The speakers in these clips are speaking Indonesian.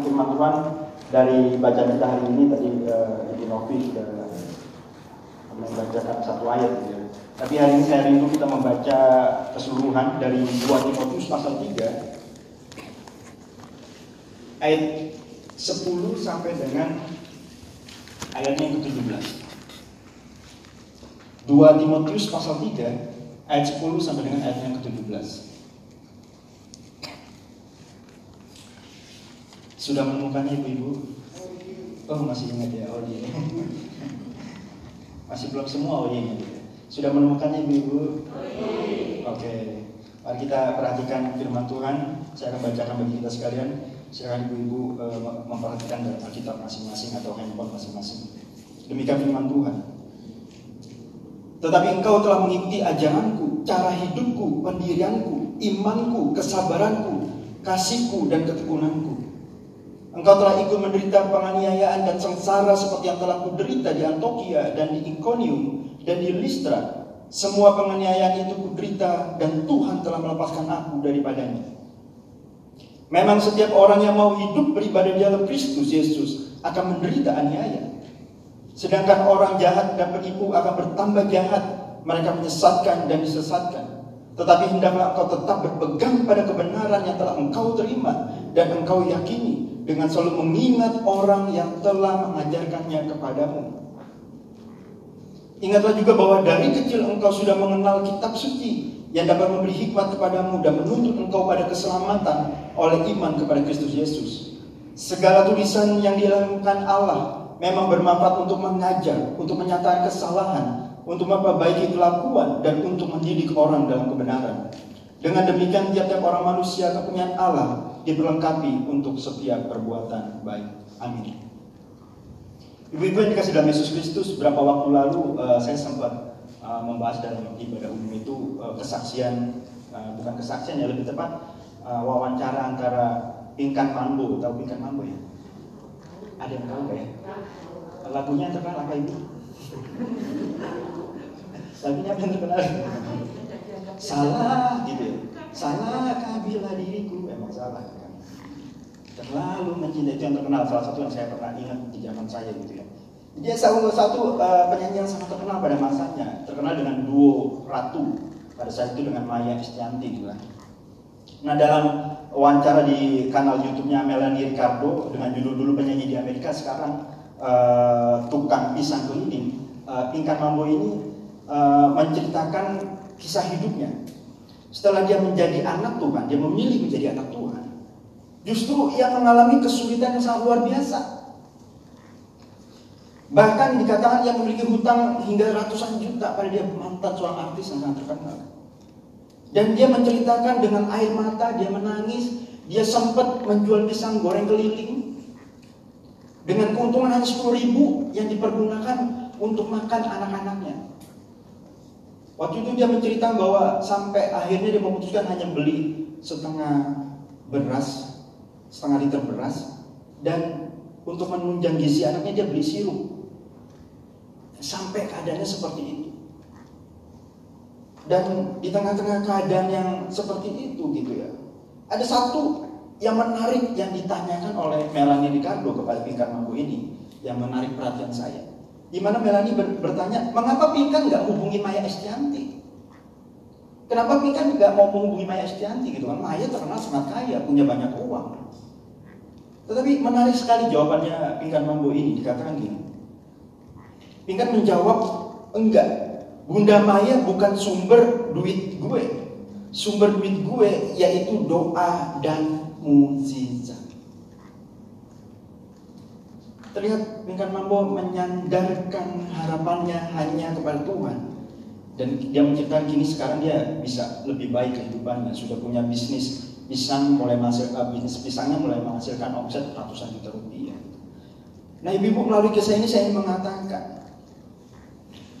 firman Tuhan dari bacaan kita hari ini tadi uh, Ibu Novi sudah membacakan satu ayat gitu ya. Tapi hari ini saya rindu kita membaca keseluruhan dari 2 Timotius pasal 3 ayat 10 sampai dengan ayatnya yang ke-17. 2 Timotius pasal 3 ayat 10 sampai dengan ayat yang ke-17. Sudah menemukannya ibu-ibu? Oh masih ingat ya, iya. Masih belum semua iya ya. Sudah menemukannya ibu-ibu? Oke, mari kita perhatikan firman Tuhan. Saya akan bacakan bagi kita sekalian. Silakan ibu-ibu uh, memperhatikan dari Alkitab masing-masing atau handphone masing-masing. Demikian firman Tuhan. Tetapi engkau telah mengikuti ajaranku, cara hidupku, pendirianku, imanku, kesabaranku, kasihku, dan ketekunanku Engkau telah ikut menderita penganiayaan dan sengsara seperti yang telah kuderita di Antioquia dan di Iconium dan di Listra. Semua penganiayaan itu kuderita dan Tuhan telah melepaskan aku daripadanya. Memang setiap orang yang mau hidup beribadah di dalam Kristus Yesus akan menderita aniaya. Sedangkan orang jahat dan penipu akan bertambah jahat. Mereka menyesatkan dan disesatkan. Tetapi hendaklah engkau tetap berpegang pada kebenaran yang telah engkau terima dan engkau yakini dengan selalu mengingat orang yang telah mengajarkannya kepadamu. Ingatlah juga bahwa dari kecil engkau sudah mengenal kitab suci yang dapat memberi hikmat kepadamu dan menuntut engkau pada keselamatan oleh iman kepada Kristus Yesus. Segala tulisan yang dilakukan Allah memang bermanfaat untuk mengajar, untuk menyatakan kesalahan, untuk memperbaiki kelakuan dan untuk mendidik orang dalam kebenaran. Dengan demikian tiap-tiap orang manusia kepunyaan Allah diperlengkapi untuk setiap perbuatan baik. Amin. Ibu-ibu yang dikasih dalam Yesus Kristus, beberapa waktu lalu uh, saya sempat uh, membahas dalam ibadah umum itu uh, kesaksian, uh, bukan kesaksian ya lebih tepat uh, wawancara antara Pinkan Mambo, tahu Pinkan Mambo ya? Ada yang tahu ya? Lagunya yang terkenal apa ibu? Lagunya apa yang terkenal? Salah gitu ya. Salahkah bila diriku emang salah kan? Terlalu mencintai itu yang terkenal salah satu yang saya pernah ingat di zaman saya gitu ya. Dia salah satu uh, penyanyi yang sangat terkenal pada masanya, terkenal dengan duo Ratu pada saat itu dengan Maya Estianti gitu. Nah dalam wawancara di kanal YouTube-nya Melanie Ricardo dengan judul dulu penyanyi di Amerika sekarang uh, tukang pisang keliling, uh, Pinkan Mambo ini uh, menceritakan kisah hidupnya setelah dia menjadi anak Tuhan, dia memilih menjadi anak Tuhan. Justru ia mengalami kesulitan yang sangat luar biasa. Bahkan dikatakan ia memiliki hutang hingga ratusan juta pada dia mantan seorang artis yang sangat terkenal. Dan dia menceritakan dengan air mata, dia menangis, dia sempat menjual pisang goreng keliling. Dengan keuntungan hanya 10 ribu yang dipergunakan untuk makan anak-anaknya. Waktu itu dia menceritakan bahwa sampai akhirnya dia memutuskan hanya beli setengah beras, setengah liter beras, dan untuk menunjang gizi anaknya dia beli sirup. Sampai keadaannya seperti itu. Dan di tengah-tengah keadaan yang seperti itu gitu ya, ada satu yang menarik yang ditanyakan oleh Melanie Ricardo kepada Pinkan Mampu ini yang menarik perhatian saya. Di mana Melani bertanya, mengapa Pinkan nggak hubungi Maya Estianti? Kenapa Pinkan nggak mau menghubungi Maya Estianti gitu kan? Maya terkenal sangat kaya, punya banyak uang. Tetapi menarik sekali jawabannya Pinkan Mambo ini dikatakan gini. Pinkan menjawab, enggak. Bunda Maya bukan sumber duit gue. Sumber duit gue yaitu doa dan mukjizat. Terlihat Bingkan Mambo menyandarkan harapannya hanya kepada Tuhan. Dan dia menceritakan gini sekarang dia bisa lebih baik kehidupannya. Sudah punya bisnis pisang mulai menghasilkan bisnis pisangnya mulai menghasilkan omset ratusan juta rupiah. Nah ibu-ibu melalui kisah ini saya ingin mengatakan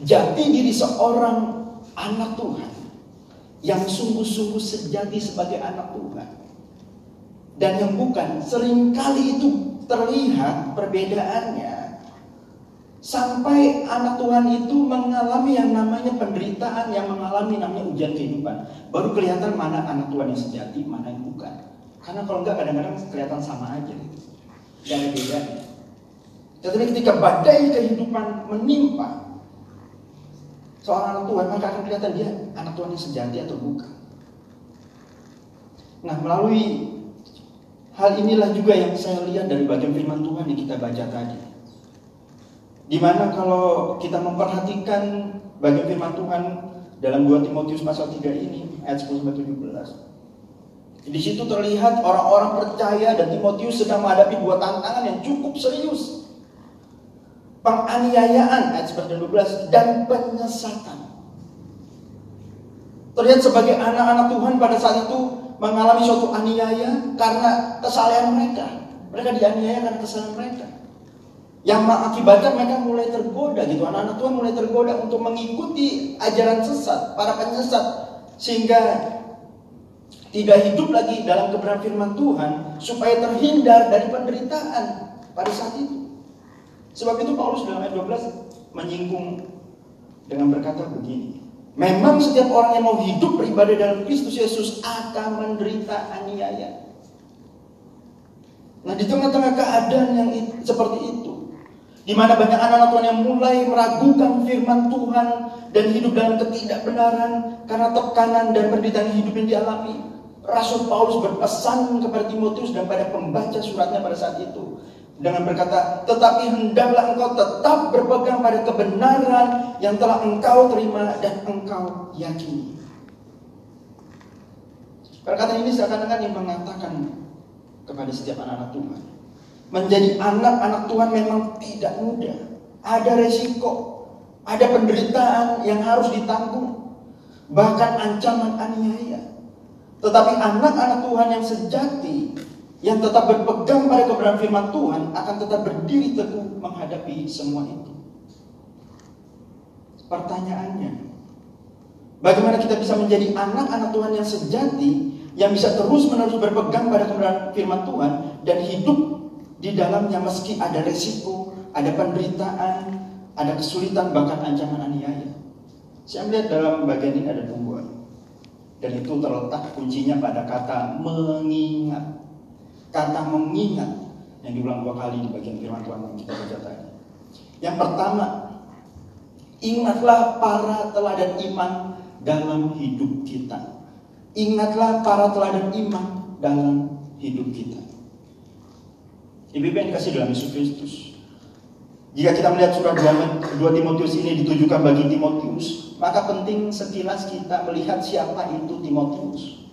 jati diri seorang anak Tuhan yang sungguh-sungguh sejati sebagai anak Tuhan dan yang bukan sering kali itu terlihat perbedaannya sampai anak Tuhan itu mengalami yang namanya penderitaan yang mengalami namanya ujian kehidupan baru kelihatan mana anak Tuhan yang sejati mana yang bukan Karena kalau enggak kadang-kadang kelihatan sama aja. Gak ada bedanya. Tetapi ketika badai kehidupan menimpa seorang anak Tuhan, maka akan kelihatan dia anak Tuhan yang sejati atau bukan. Nah, melalui hal inilah juga yang saya lihat dari bagian firman Tuhan yang kita baca tadi. Di mana kalau kita memperhatikan bagian firman Tuhan dalam 2 Timotius pasal 3 ini ayat 10 sampai 17. Di situ terlihat orang-orang percaya dan Timotius sedang menghadapi dua tantangan yang cukup serius. Penganiayaan ayat 11 dan 12 dan penyesatan. Terlihat sebagai anak-anak Tuhan pada saat itu mengalami suatu aniaya karena kesalahan mereka. Mereka dianiaya karena kesalahan mereka. Yang mengakibatkan mereka mulai tergoda gitu. Anak-anak Tuhan mulai tergoda untuk mengikuti ajaran sesat, para penyesat. Sehingga tidak hidup lagi dalam kebenaran firman Tuhan supaya terhindar dari penderitaan pada saat itu. Sebab itu Paulus dalam ayat 12 menyinggung dengan berkata begini. Memang setiap orang yang mau hidup beribadah dalam Kristus Yesus akan menderita aniaya. Nah di tengah-tengah keadaan yang seperti itu, di mana banyak anak-anak Tuhan yang mulai meragukan firman Tuhan dan hidup dalam ketidakbenaran karena tekanan dan penderitaan hidup yang dialami. Rasul Paulus berpesan kepada Timotius dan pada pembaca suratnya pada saat itu dengan berkata, tetapi hendaklah engkau tetap berpegang pada kebenaran yang telah engkau terima dan engkau yakini. Perkataan ini seakan-akan yang mengatakan kepada setiap anak-anak Tuhan. Menjadi anak-anak Tuhan memang tidak mudah. Ada resiko, ada penderitaan yang harus ditanggung. Bahkan ancaman aniaya. Tetapi anak-anak Tuhan yang sejati yang tetap berpegang pada kebenaran firman Tuhan akan tetap berdiri teguh menghadapi semua itu. Pertanyaannya, bagaimana kita bisa menjadi anak-anak Tuhan yang sejati yang bisa terus-menerus berpegang pada kebenaran firman Tuhan dan hidup di dalamnya meski ada resiko, ada penderitaan, ada kesulitan bahkan ancaman aniaya. Saya melihat dalam bagian ini ada tumbuhan. Dan itu terletak kuncinya pada kata mengingat. Kata mengingat yang diulang dua kali di bagian firman Tuhan yang kita baca tadi. Yang pertama, ingatlah para teladan iman dalam hidup kita. Ingatlah para teladan iman dalam hidup kita. Ibu yang dikasih dalam Yesus Kristus. Jika kita melihat surat 2 Timotius ini ditujukan bagi Timotius, maka penting sekilas kita melihat siapa itu Timotius.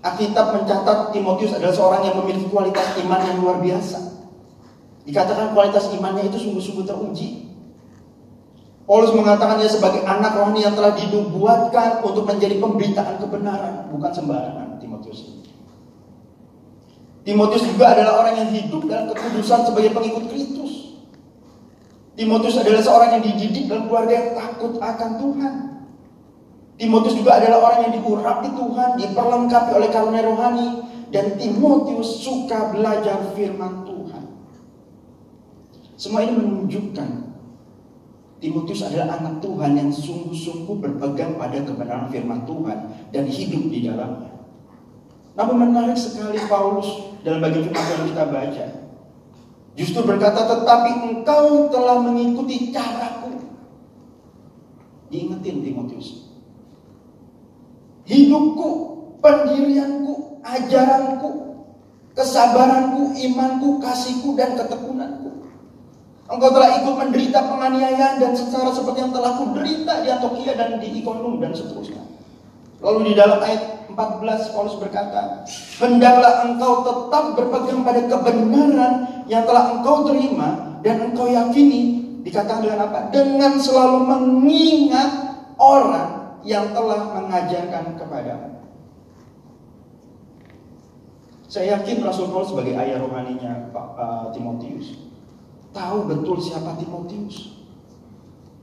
Alkitab mencatat Timotius adalah seorang yang memiliki kualitas iman yang luar biasa. Dikatakan kualitas imannya itu sungguh-sungguh teruji. Paulus mengatakan dia sebagai anak rohani yang telah dinubuatkan untuk menjadi pemberitaan kebenaran, bukan sembarangan Timotius. Timotius juga adalah orang yang hidup dalam kekudusan sebagai pengikut Kristus. Timotius adalah seorang yang dididik dalam keluarga yang takut akan Tuhan. Timotius juga adalah orang yang diurapi Tuhan, diperlengkapi oleh karunia rohani, dan Timotius suka belajar firman Tuhan. Semua ini menunjukkan Timotius adalah anak Tuhan yang sungguh-sungguh berpegang pada kebenaran firman Tuhan dan hidup di dalamnya. Namun menarik sekali Paulus dalam bagian firman yang kita baca. Justru berkata, tetapi engkau telah mengikuti caraku. Diingetin Timotius hidupku, pendirianku, ajaranku, kesabaranku, imanku, kasihku, dan ketekunanku. Engkau telah ikut menderita penganiayaan dan secara seperti yang telah kuderita di Antioquia dan di Ikonum dan seterusnya. Lalu di dalam ayat 14 Paulus berkata, Hendaklah engkau tetap berpegang pada kebenaran yang telah engkau terima dan engkau yakini. Dikatakan dengan apa? Dengan selalu mengingat orang yang telah mengajarkan kepadamu. Saya yakin Rasul Paulus sebagai ayah rohaninya Pak uh, Timotius tahu betul siapa Timotius.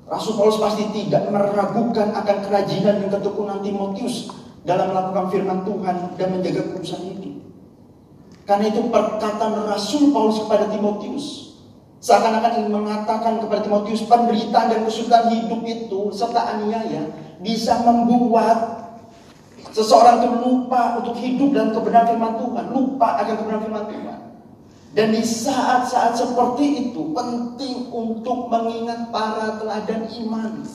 Rasul Paulus pasti tidak meragukan akan kerajinan dan ketekunan Timotius dalam melakukan firman Tuhan dan menjaga kudusan ini. Karena itu perkataan Rasul Paulus kepada Timotius seakan-akan ingin mengatakan kepada Timotius penderitaan dan kesulitan hidup itu serta aniaya bisa membuat Seseorang itu lupa untuk hidup dalam kebenaran firman Tuhan, lupa akan kebenaran firman Tuhan. Dan di saat-saat seperti itu penting untuk mengingat para teladan iman.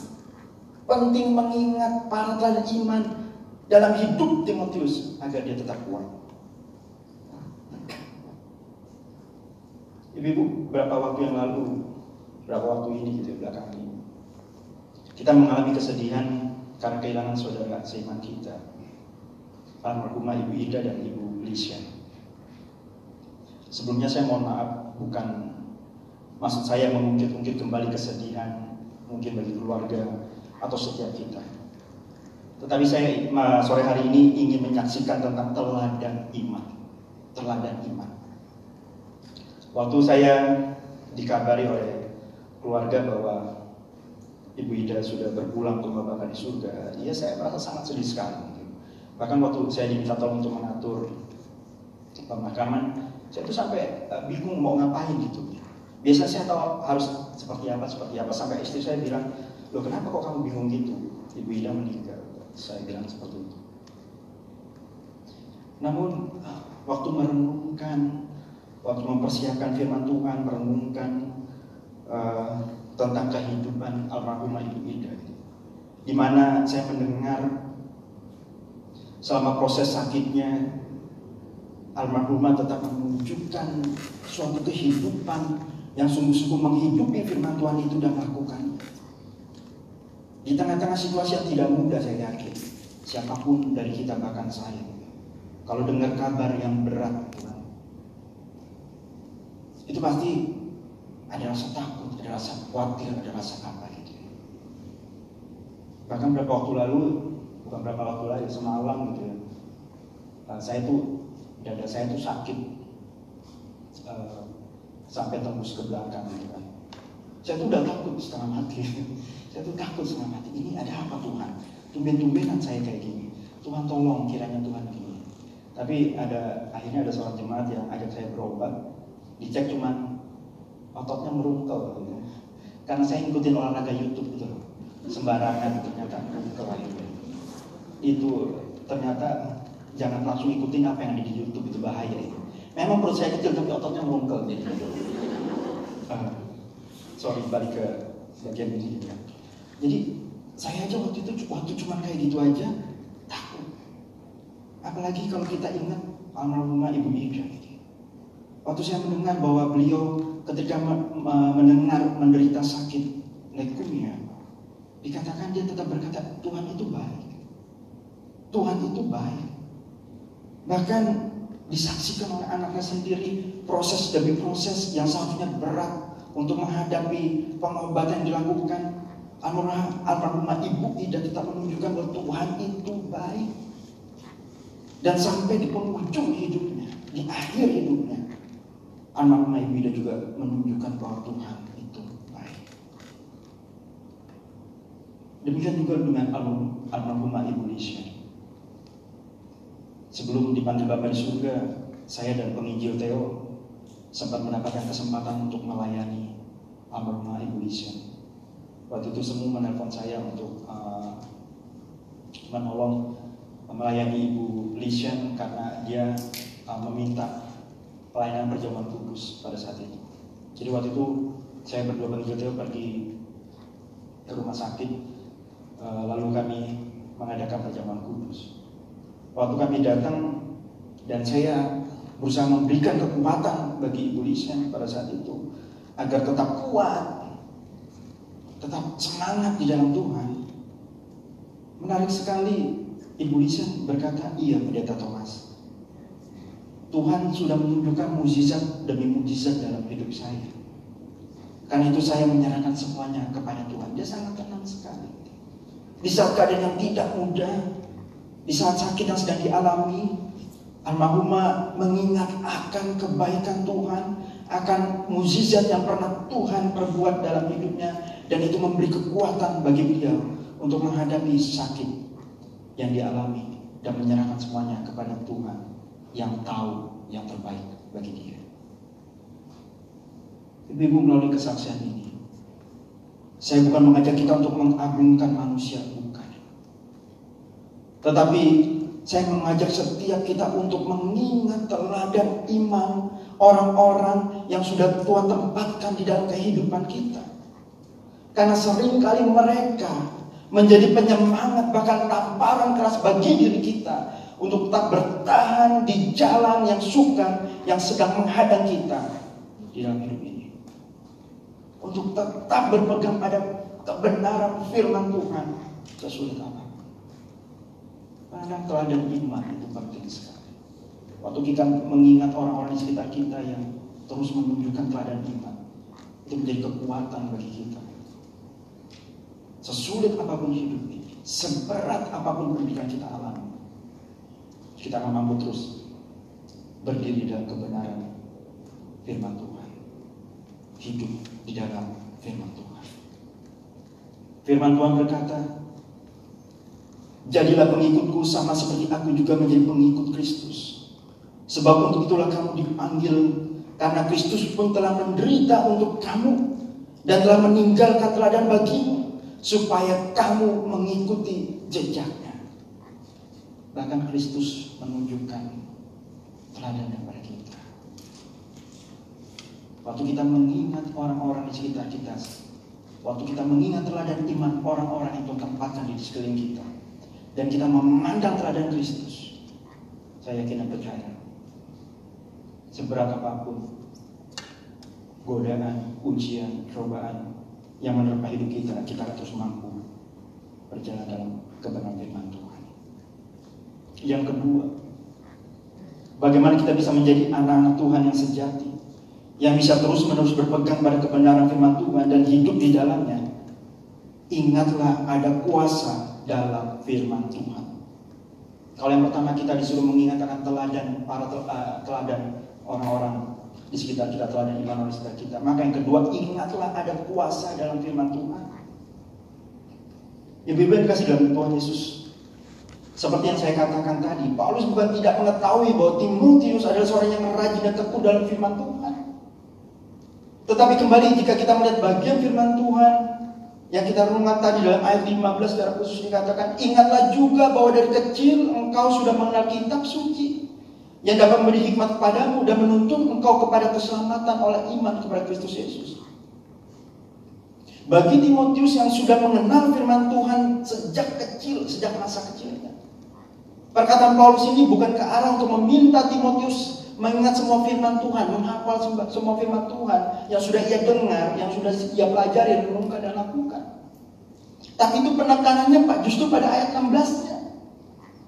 Penting mengingat para teladan iman dalam hidup Timotius agar dia tetap kuat. Ibu-ibu, berapa waktu yang lalu, berapa waktu ini gitu belakang ini, kita mengalami kesedihan karena kehilangan saudara seiman kita, almarhumah Ibu Ida dan Ibu Lisha. Sebelumnya saya mohon maaf, bukan maksud saya mengungkit-ungkit kembali kesedihan mungkin bagi keluarga atau setiap kita. Tetapi saya sore hari ini ingin menyaksikan tentang teladan iman. Teladan iman. Waktu saya dikabari oleh keluarga bahwa Ibu Ida sudah berpulang ke Bapak di surga, iya saya merasa sangat sedih sekali. Bahkan waktu saya diminta tolong untuk mengatur pemakaman, saya tuh sampai uh, bingung mau ngapain gitu. Biasanya saya tahu harus seperti apa, seperti apa. Sampai istri saya bilang, loh kenapa kok kamu bingung gitu? Ibu Ida meninggal. Saya bilang seperti itu. Namun waktu merenungkan, waktu mempersiapkan firman Tuhan, merenungkan tentang kehidupan almarhumah Ibu Ida, di mana saya mendengar selama proses sakitnya almarhumah tetap menunjukkan suatu kehidupan yang sungguh-sungguh menghidupi firman Tuhan itu dan lakukan. Di tengah-tengah situasi yang tidak mudah saya yakin, siapa pun dari kita bahkan saya, kalau dengar kabar yang berat, itu pasti ada rasa takut, ada rasa khawatir, ada rasa apa gitu. Bahkan beberapa waktu lalu, bukan beberapa waktu lalu, semalam gitu ya, saya tuh dada saya itu sakit uh, sampai tembus ke belakang gitu kan. Saya tuh udah takut setengah mati. saya tuh takut setengah mati. Ini ada apa Tuhan? Tumben-tumbenan saya kayak gini. Tuhan tolong kiranya Tuhan gini. Tapi ada akhirnya ada seorang jemaat yang ajak saya berobat. Dicek cuman ototnya merungkel gitu. Karena saya ngikutin olahraga YouTube gitu Sembarangan ternyata merungkel Itu ternyata jangan langsung ikutin apa yang ada di YouTube itu bahaya itu. Memang perut saya kecil tapi ototnya merungkel jadi. Uh, sorry balik ke bagian ini ya. Jadi saya aja waktu itu waktu cuma kayak gitu aja takut. Apalagi kalau kita ingat almarhumah Ibu Ida. Waktu saya mendengar bahwa beliau ketika mendengar menderita sakit leukemia, dikatakan dia tetap berkata Tuhan itu baik. Tuhan itu baik. Bahkan disaksikan oleh anaknya sendiri proses demi proses yang seharusnya berat untuk menghadapi pengobatan yang dilakukan. Almarhumah ibu tidak tetap menunjukkan bahwa Tuhan itu baik. Dan sampai di penghujung hidupnya, di akhir hidupnya, almarhumah ibu juga menunjukkan bahwa Tuhan itu baik. Demikian juga dengan almarhumah ibu Lisha. Sebelum dipanggil Bapak di surga, saya dan penginjil Theo sempat mendapatkan kesempatan untuk melayani almarhumah Ibu Lisha. Waktu itu semua menelpon saya untuk uh, menolong melayani Ibu Lisha karena dia uh, meminta pelayanan perjamuan kudus pada saat itu. Jadi waktu itu saya berdua Theo pergi ke rumah sakit, uh, lalu kami mengadakan perjamuan kudus. Waktu kami datang dan saya berusaha memberikan kekuatan bagi Ibu Lisa pada saat itu agar tetap kuat, tetap semangat di dalam Tuhan. Menarik sekali Ibu Lisa berkata, iya pendeta Thomas. Tuhan sudah menunjukkan mujizat demi mujizat dalam hidup saya. Karena itu saya menyerahkan semuanya kepada Tuhan. Dia sangat tenang sekali. Di saat keadaan yang tidak mudah, di saat sakit yang sedang dialami, almarhumah mengingat akan kebaikan Tuhan, akan mukjizat yang pernah Tuhan perbuat dalam hidupnya dan itu memberi kekuatan bagi beliau untuk menghadapi sakit yang dialami dan menyerahkan semuanya kepada Tuhan yang tahu yang terbaik bagi dia. Ibu-ibu melalui kesaksian ini, saya bukan mengajak kita untuk mengagungkan manusia, tetapi saya mengajak setiap kita untuk mengingat teladan iman orang-orang yang sudah Tuhan tempatkan di dalam kehidupan kita. Karena sering kali mereka menjadi penyemangat bahkan tamparan keras bagi diri kita untuk tetap bertahan di jalan yang suka yang sedang menghadang kita di dalam hidup ini. Untuk tetap berpegang pada kebenaran firman Tuhan sesulit apa. Karena teladan iman itu penting sekali. Waktu kita mengingat orang-orang di sekitar kita yang terus menunjukkan teladan iman, itu menjadi kekuatan bagi kita. Sesulit apa pun hidup ini, seberat apa pun pendidikan kita alami, kita akan mampu terus berdiri dalam kebenaran firman Tuhan. Hidup di dalam firman Tuhan. Firman Tuhan berkata, Jadilah pengikutku sama seperti aku juga menjadi pengikut Kristus. Sebab untuk itulah kamu dipanggil karena Kristus pun telah menderita untuk kamu dan telah meninggalkan teladan bagimu supaya kamu mengikuti jejaknya. Bahkan Kristus menunjukkan teladan kepada kita. Waktu kita mengingat orang-orang di sekitar kita, waktu kita mengingat teladan iman orang-orang yang tempatkan di sekeliling kita, dan kita memandang teladan Kristus, saya yakin dan percaya, seberat apa pun godaan, ujian, cobaan yang menerpa hidup kita, kita terus mampu berjalan dalam kebenaran firman Tuhan. Yang kedua, bagaimana kita bisa menjadi anak-anak Tuhan yang sejati, yang bisa terus-menerus berpegang pada kebenaran firman Tuhan dan hidup di dalamnya. Ingatlah ada kuasa dalam firman Tuhan. Kalau yang pertama kita disuruh mengingat akan teladan para eh, teladan orang-orang di sekitar kita telah dan iman oleh sekitar kita. Maka yang kedua, ingatlah ada kuasa dalam firman Tuhan. Ya Bibel dikasih dalam Tuhan Yesus. Seperti yang saya katakan tadi, Paulus bukan tidak mengetahui bahwa Timotius adalah seorang yang rajin dan tekun dalam firman Tuhan. Tetapi kembali jika kita melihat bagian firman Tuhan yang kita renungkan tadi dalam ayat 15 secara khusus dikatakan, ingatlah juga bahwa dari kecil engkau sudah mengenal kitab suci yang dapat memberi hikmat kepadamu dan menuntun engkau kepada keselamatan oleh iman kepada Kristus Yesus. Bagi Timotius yang sudah mengenal firman Tuhan sejak kecil, sejak masa kecilnya. Perkataan Paulus ini bukan ke arah untuk meminta Timotius mengingat semua firman Tuhan, menghafal semua firman Tuhan yang sudah ia dengar, yang sudah ia pelajari, renungkan dan lakukan. Tapi itu penekanannya Pak justru pada ayat 16-nya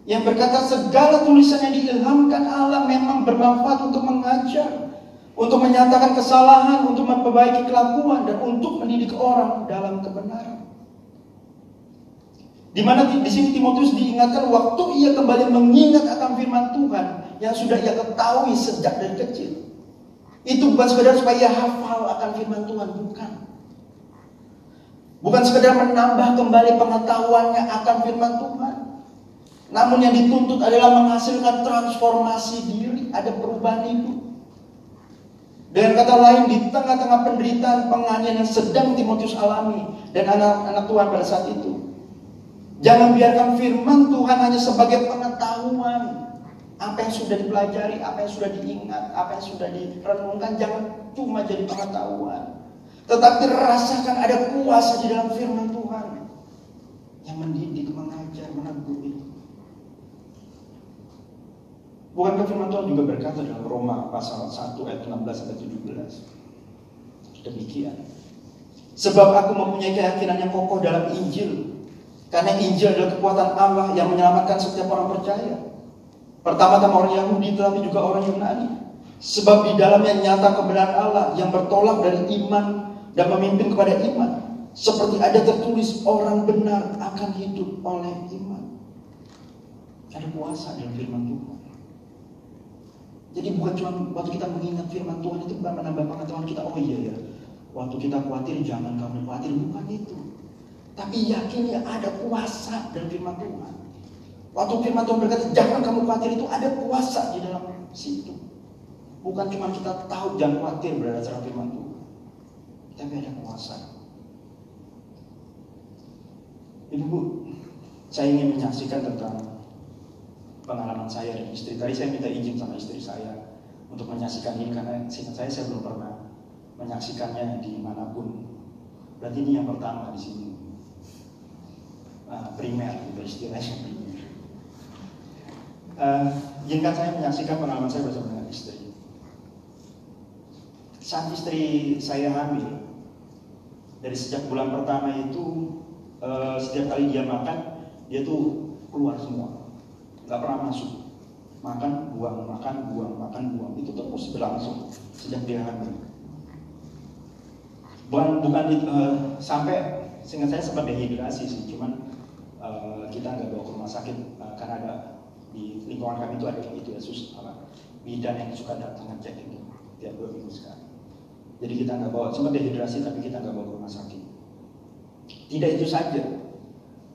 yang berkata segala tulisan yang diilhamkan Allah memang bermanfaat untuk mengajar, untuk menyatakan kesalahan, untuk memperbaiki kelakuan dan untuk mendidik orang dalam kebenaran. Di mana di sini Timotius diingatkan waktu ia kembali mengingat akan firman Tuhan yang sudah ia ketahui sejak dari kecil. Itu bukan sekedar supaya ia hafal akan firman Tuhan, bukan. Bukan sekedar menambah kembali pengetahuannya akan firman Tuhan. Namun yang dituntut adalah menghasilkan transformasi diri, ada perubahan hidup. Dengan kata lain, di tengah-tengah penderitaan penganiayaan yang sedang Timotius alami dan anak-anak Tuhan pada saat itu, jangan biarkan firman Tuhan hanya sebagai pengetahuan. Apa yang sudah dipelajari, apa yang sudah diingat, apa yang sudah direnungkan, jangan cuma jadi pengetahuan. Tetapi rasakan ada kuasa di dalam firman Tuhan yang mendidik, mengajar, menegur. Bukankah firman Tuhan juga berkata dalam Roma pasal 1 ayat 16 sampai 17? Demikian. Sebab aku mempunyai keyakinan yang kokoh dalam Injil. Karena Injil adalah kekuatan Allah yang menyelamatkan setiap orang percaya. Pertama-tama orang Yahudi tetapi juga orang Yunani. Sebab di dalamnya nyata kebenaran Allah yang bertolak dari iman dan memimpin kepada iman. Seperti ada tertulis orang benar akan hidup oleh iman. Ada kuasa dalam firman Tuhan. Jadi bukan cuma waktu kita mengingat firman Tuhan itu bukan menambah pengetahuan kita. Oh iya ya, waktu kita khawatir jangan kamu khawatir bukan itu. Tapi yakin ya ada kuasa dalam firman Tuhan. Waktu firman Tuhan berkata jangan kamu khawatir itu ada kuasa di dalam situ. Bukan cuma kita tahu jangan khawatir berdasarkan firman Tuhan. Tapi ada kuasa. Ibu, saya ingin menyaksikan tentang pengalaman saya dan istri. Tadi saya minta izin sama istri saya untuk menyaksikan ini karena seingat saya saya belum pernah menyaksikannya di mana pun. Berarti ini yang pertama di sini. Uh, primer, gitu istilahnya primer. Uh, izinkan saya menyaksikan pengalaman saya bersama dengan istri. Saat istri saya hamil, dari sejak bulan pertama itu uh, setiap kali dia makan, dia tuh keluar semua, nggak pernah masuk. Makan, buang, makan, buang, makan, buang. Itu terus berlangsung sejak dia hamil bukan bukan uh, sampai sehingga saya sempat dehidrasi sih cuman uh, kita nggak bawa ke rumah sakit uh, karena ada di lingkungan kami itu ada itu ya sus. Apa? Bidan yang suka datang ngecek itu tiap dua minggu sekali. Jadi kita nggak bawa sempat dehidrasi tapi kita nggak bawa ke rumah sakit. Tidak itu saja.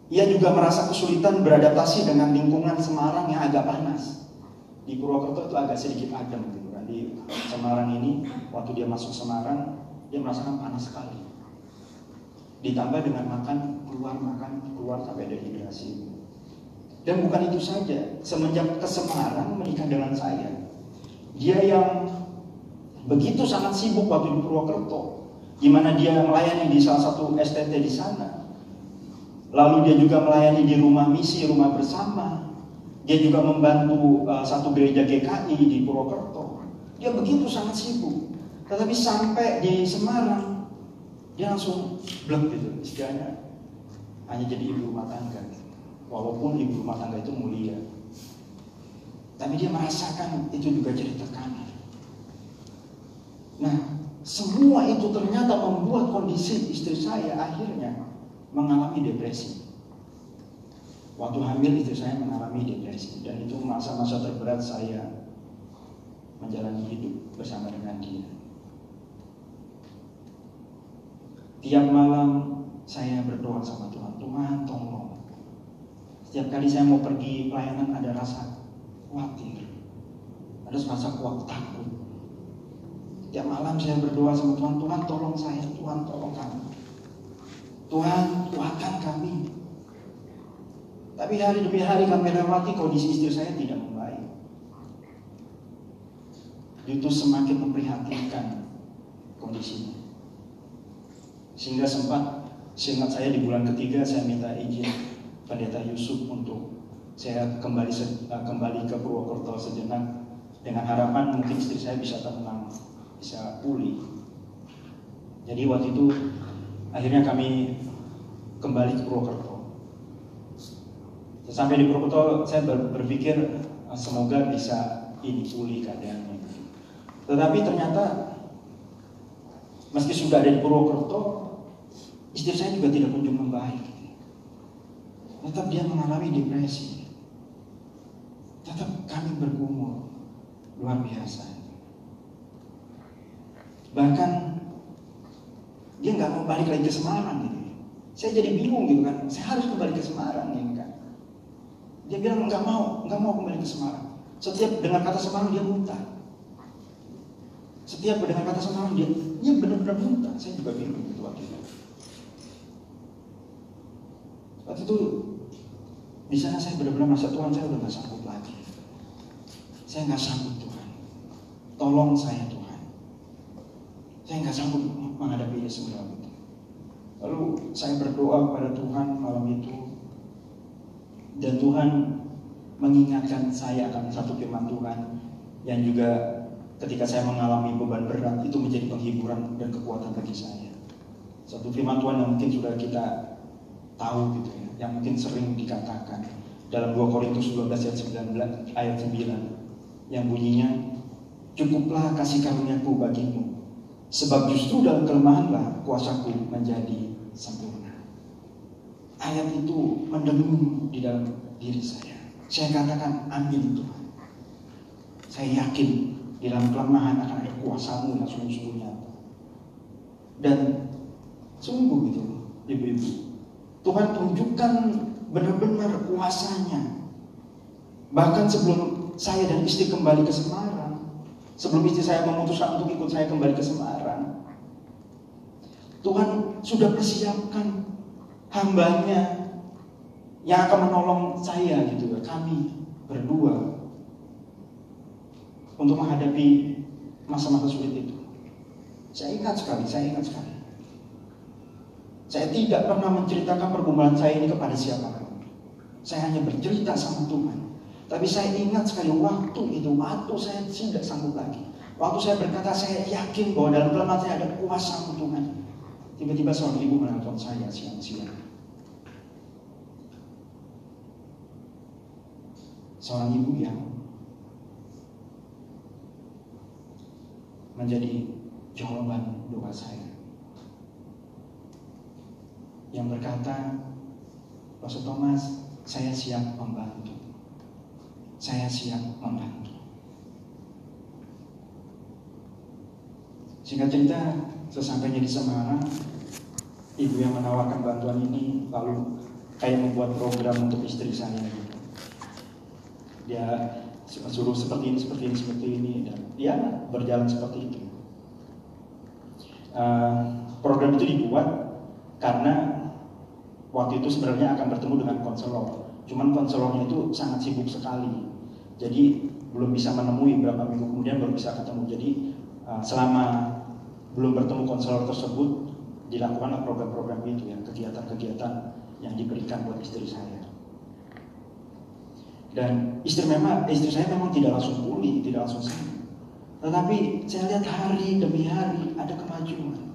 Ia juga merasa kesulitan beradaptasi dengan lingkungan Semarang yang agak panas. Di Purwokerto itu agak sedikit adem gitu kan. Di Semarang ini waktu dia masuk Semarang dia merasakan panas sekali. Ditambah dengan makan, keluar makan, keluar sampai dehidrasi. Dan bukan itu saja, semenjak ke Semarang menikah dengan saya, dia yang begitu sangat sibuk waktu di Purwokerto, di mana dia melayani di salah satu STT di sana. Lalu dia juga melayani di rumah misi, rumah bersama. Dia juga membantu uh, satu gereja GKI di Purwokerto. Dia begitu sangat sibuk. Tetapi sampai di Semarang, dia langsung blek gitu, istilahnya hanya jadi ibu rumah tangga. Walaupun ibu rumah tangga itu mulia, tapi dia merasakan itu juga jadi tekanan. Nah, semua itu ternyata membuat kondisi istri saya akhirnya mengalami depresi. Waktu hamil istri saya mengalami depresi dan itu masa-masa terberat saya menjalani hidup bersama dengan dia. Tiap malam saya berdoa sama Tuhan, Tuhan tolong. Setiap kali saya mau pergi pelayanan ada rasa khawatir, ada rasa kuat takut. Tiap malam saya berdoa sama Tuhan, Tuhan tolong saya, Tuhan tolong kami. Tuhan kuatkan kami. Tapi hari demi hari kami lewati kondisi istri saya tidak membaik. Itu semakin memprihatinkan kondisinya. Sehingga sempat seingat saya di bulan ketiga saya minta izin pendeta Yusuf untuk saya kembali uh, kembali ke Purwokerto sejenak dengan harapan mungkin istri saya bisa tenang, bisa pulih. Jadi waktu itu akhirnya kami kembali ke Purwokerto. Sampai di Purwokerto saya berpikir uh, semoga bisa ini pulih keadaannya. Tetapi ternyata meski sudah ada di Purwokerto, Istri saya juga tidak kunjung membaik. Tetap dia mengalami depresi. Tetap kami bergumul. Luar biasa. Bahkan dia nggak mau balik lagi ke Semarang gitu. Saya jadi bingung gitu kan. Saya harus kembali ke Semarang ya kan. Dia bilang nggak mau, nggak mau kembali ke Semarang. Setiap dengan kata Semarang dia muntah. Setiap dengan kata Semarang dia, dia benar-benar muntah. Saya juga bingung gitu waktu itu. Waktu itu di sana saya benar-benar masa Tuhan saya udah nggak sanggup lagi. Saya nggak sanggup Tuhan. Tolong saya Tuhan. Saya nggak sanggup menghadapi semua itu. Lalu saya berdoa kepada Tuhan malam itu dan Tuhan mengingatkan saya akan satu firman Tuhan yang juga ketika saya mengalami beban berat itu menjadi penghiburan dan kekuatan bagi saya. Satu firman Tuhan yang mungkin sudah kita tahu gitu ya, yang mungkin sering dikatakan dalam 2 Korintus 12 ayat 19 ayat 9 yang bunyinya cukuplah kasih karuniaku bagimu sebab justru dalam kelemahanlah kuasaku menjadi sempurna. Ayat itu mendengung di dalam diri saya. Saya katakan amin Tuhan. Saya yakin di dalam kelemahan akan ada kuasamu yang sungguh-sungguh. Dan sungguh gitu, ibu-ibu, Tuhan tunjukkan benar-benar kuasanya. Bahkan sebelum saya dan istri kembali ke Semarang, sebelum istri saya memutuskan untuk ikut saya kembali ke Semarang, Tuhan sudah persiapkan hambanya yang akan menolong saya gitu ya, kami berdua untuk menghadapi masa-masa sulit itu. Saya ingat sekali, saya ingat sekali. Saya tidak pernah menceritakan pergumulan saya ini kepada siapa pun. Saya hanya bercerita sama Tuhan. Tapi saya ingat sekali waktu itu, waktu saya tidak sanggup lagi. Waktu saya berkata, saya yakin bahwa dalam kelemahan saya ada kuasa Tuhan. Tiba-tiba seorang ibu menelpon saya siang-siang. Seorang ibu yang menjadi jawaban doa saya. Yang berkata, Pastor Thomas, saya siap membantu. Saya siap membantu. Singkat cerita, sesampainya di Semarang, ibu yang menawarkan bantuan ini lalu kayak membuat program untuk istri saya gitu. Dia suruh seperti ini, seperti ini, seperti ini, dan ya berjalan seperti itu. Uh, program itu dibuat karena waktu itu sebenarnya akan bertemu dengan konselor, cuman konselornya itu sangat sibuk sekali, jadi belum bisa menemui berapa minggu kemudian baru bisa ketemu. Jadi uh, selama belum bertemu konselor tersebut dilakukan program-program itu ya, kegiatan-kegiatan yang diberikan buat istri saya. Dan istri memang istri saya memang tidak langsung pulih, tidak langsung sembuh. Tetapi saya lihat hari demi hari ada kemajuan.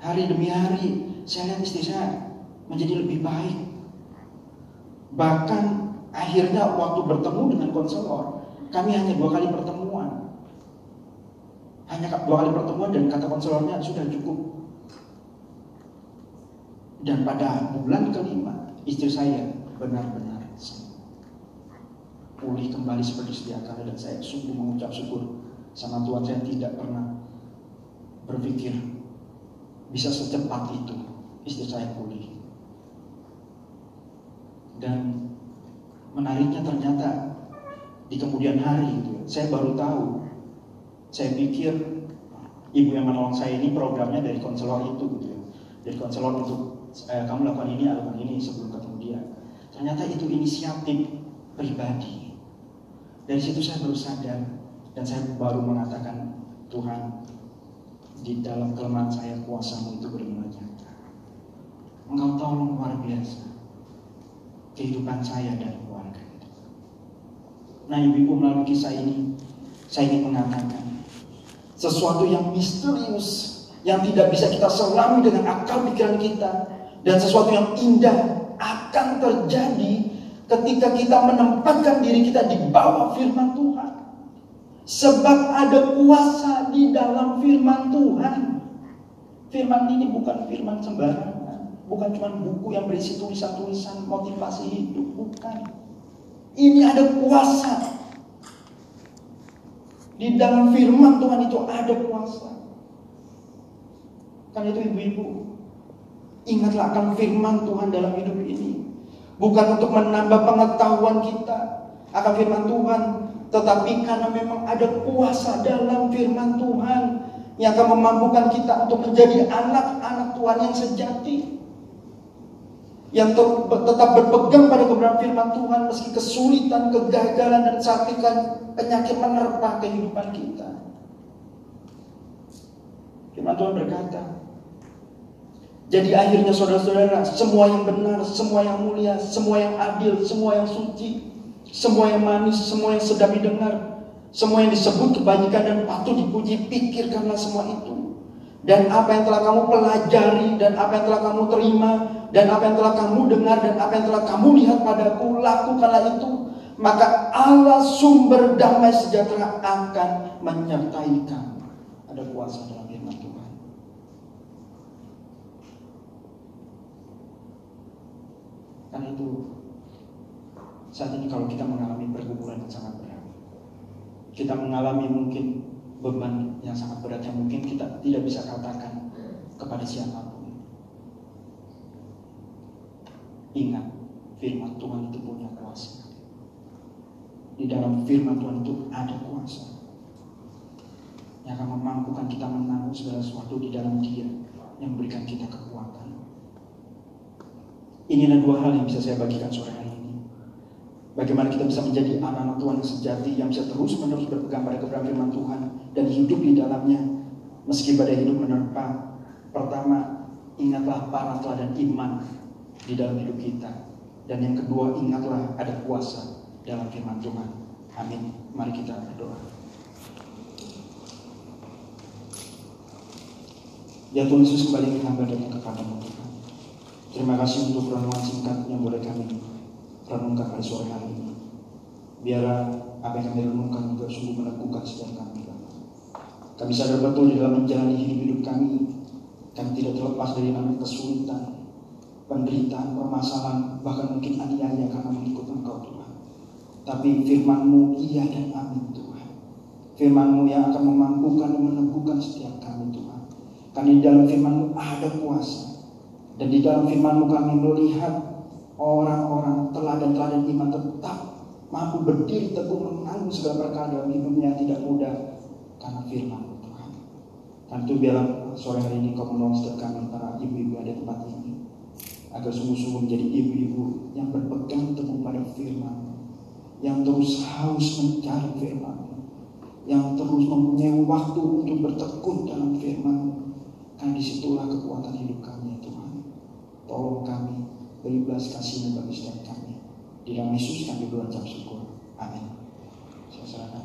Hari demi hari saya lihat istri saya menjadi lebih baik. Bahkan akhirnya waktu bertemu dengan konselor, kami hanya dua kali pertemuan. Hanya dua kali pertemuan dan kata konselornya sudah cukup. Dan pada bulan kelima, istri saya benar-benar pulih kembali seperti sedia kala dan saya sungguh mengucap syukur sama Tuhan saya tidak pernah berpikir bisa secepat itu istri saya pulih dan menariknya ternyata di kemudian hari itu saya baru tahu. Saya pikir ibu yang menolong saya ini programnya dari konselor itu gitu ya. Dari konselor untuk eh, kamu lakukan ini lakukan ini sebelum ketemu dia. Ternyata itu inisiatif pribadi. Dari situ saya baru sadar dan saya baru mengatakan Tuhan di dalam kelemahan saya kuasamu itu benar-benar nyata. Engkau tolong luar biasa kehidupan saya dan keluarga. Nah ibu-ibu melalui kisah ini saya ingin mengatakan sesuatu yang misterius yang tidak bisa kita selami dengan akal pikiran kita dan sesuatu yang indah akan terjadi ketika kita menempatkan diri kita di bawah firman Tuhan. Sebab ada kuasa di dalam firman Tuhan. Firman ini bukan firman sembarangan. Bukan cuma buku yang berisi tulisan-tulisan motivasi hidup. Bukan. Ini ada kuasa. Di dalam firman Tuhan itu ada kuasa. Kan itu ibu-ibu. Ingatlah akan firman Tuhan dalam hidup ini bukan untuk menambah pengetahuan kita akan firman Tuhan, tetapi karena memang ada kuasa dalam firman Tuhan yang akan memampukan kita untuk menjadi anak-anak Tuhan yang sejati. Yang tetap berpegang pada kebenaran firman Tuhan meski kesulitan, kegagalan, dan sakitan penyakit menerpa kehidupan kita. Firman Tuhan berkata, jadi akhirnya saudara-saudara, semua yang benar, semua yang mulia, semua yang adil, semua yang suci, semua yang manis, semua yang sedap didengar, semua yang disebut kebajikan dan patut dipuji, pikirkanlah semua itu. Dan apa yang telah kamu pelajari, dan apa yang telah kamu terima, dan apa yang telah kamu dengar, dan apa yang telah kamu lihat padaku, lakukanlah itu. Maka Allah sumber damai sejahtera akan menyertai kamu. Ada kuasa dalam firman Tuhan. Karena itu saat ini kalau kita mengalami pergumulan yang sangat berat, kita mengalami mungkin beban yang sangat berat yang mungkin kita tidak bisa katakan kepada siapa pun. Ingat, firman Tuhan itu punya kuasa. Di dalam firman Tuhan itu ada kuasa yang akan memampukan kita menanggung segala sesuatu di dalam Dia yang memberikan kita kekuatan. Inilah dua hal yang bisa saya bagikan sore hari ini. Bagaimana kita bisa menjadi anak-anak Tuhan yang sejati yang bisa terus menerus berpegang pada kebenaran firman Tuhan dan hidup di dalamnya meski pada hidup menerpa. Pertama, ingatlah para teladan iman di dalam hidup kita. Dan yang kedua, ingatlah ada kuasa dalam firman Tuhan. Amin. Mari kita berdoa. Ya Tuhan Yesus kembali hamba datang kepadamu Tuhan. Terima kasih untuk renungan singkat yang boleh kami renungkan pada sore hari ini. Biarlah apa yang kami renungkan juga sungguh meneguhkan setiap kami. Kami sadar betul di dalam menjalani hidup-hidup kami, kami tidak terlepas dari namanya kesulitan, penderitaan, permasalahan, bahkan mungkin aniaya karena mengikut Engkau Tuhan. Tapi firman-Mu iya dan amin Tuhan. Firman-Mu yang akan memampukan dan meneguhkan setiap kami Tuhan. Karena di dalam firman-Mu ada kuasa. Dan di dalam firman-Mu kami melihat orang-orang teladan-teladan iman tetap mampu berdiri teguh menanggung segala perkara dalam hidupnya tidak mudah karena firman Tuhan. Dan itu biarlah sore hari ini kau menolong setiap kami para ibu-ibu ada tempat ini agar sungguh-sungguh menjadi ibu-ibu yang berpegang teguh pada firman yang terus haus mencari firman yang terus mempunyai waktu untuk bertekun dalam firman karena di situlah kekuatan hidup kami Tuhan tolong kami beri belas kasih bagi setiap kami. Di dalam Yesus kami berucap syukur. Amin. Saya serahkan.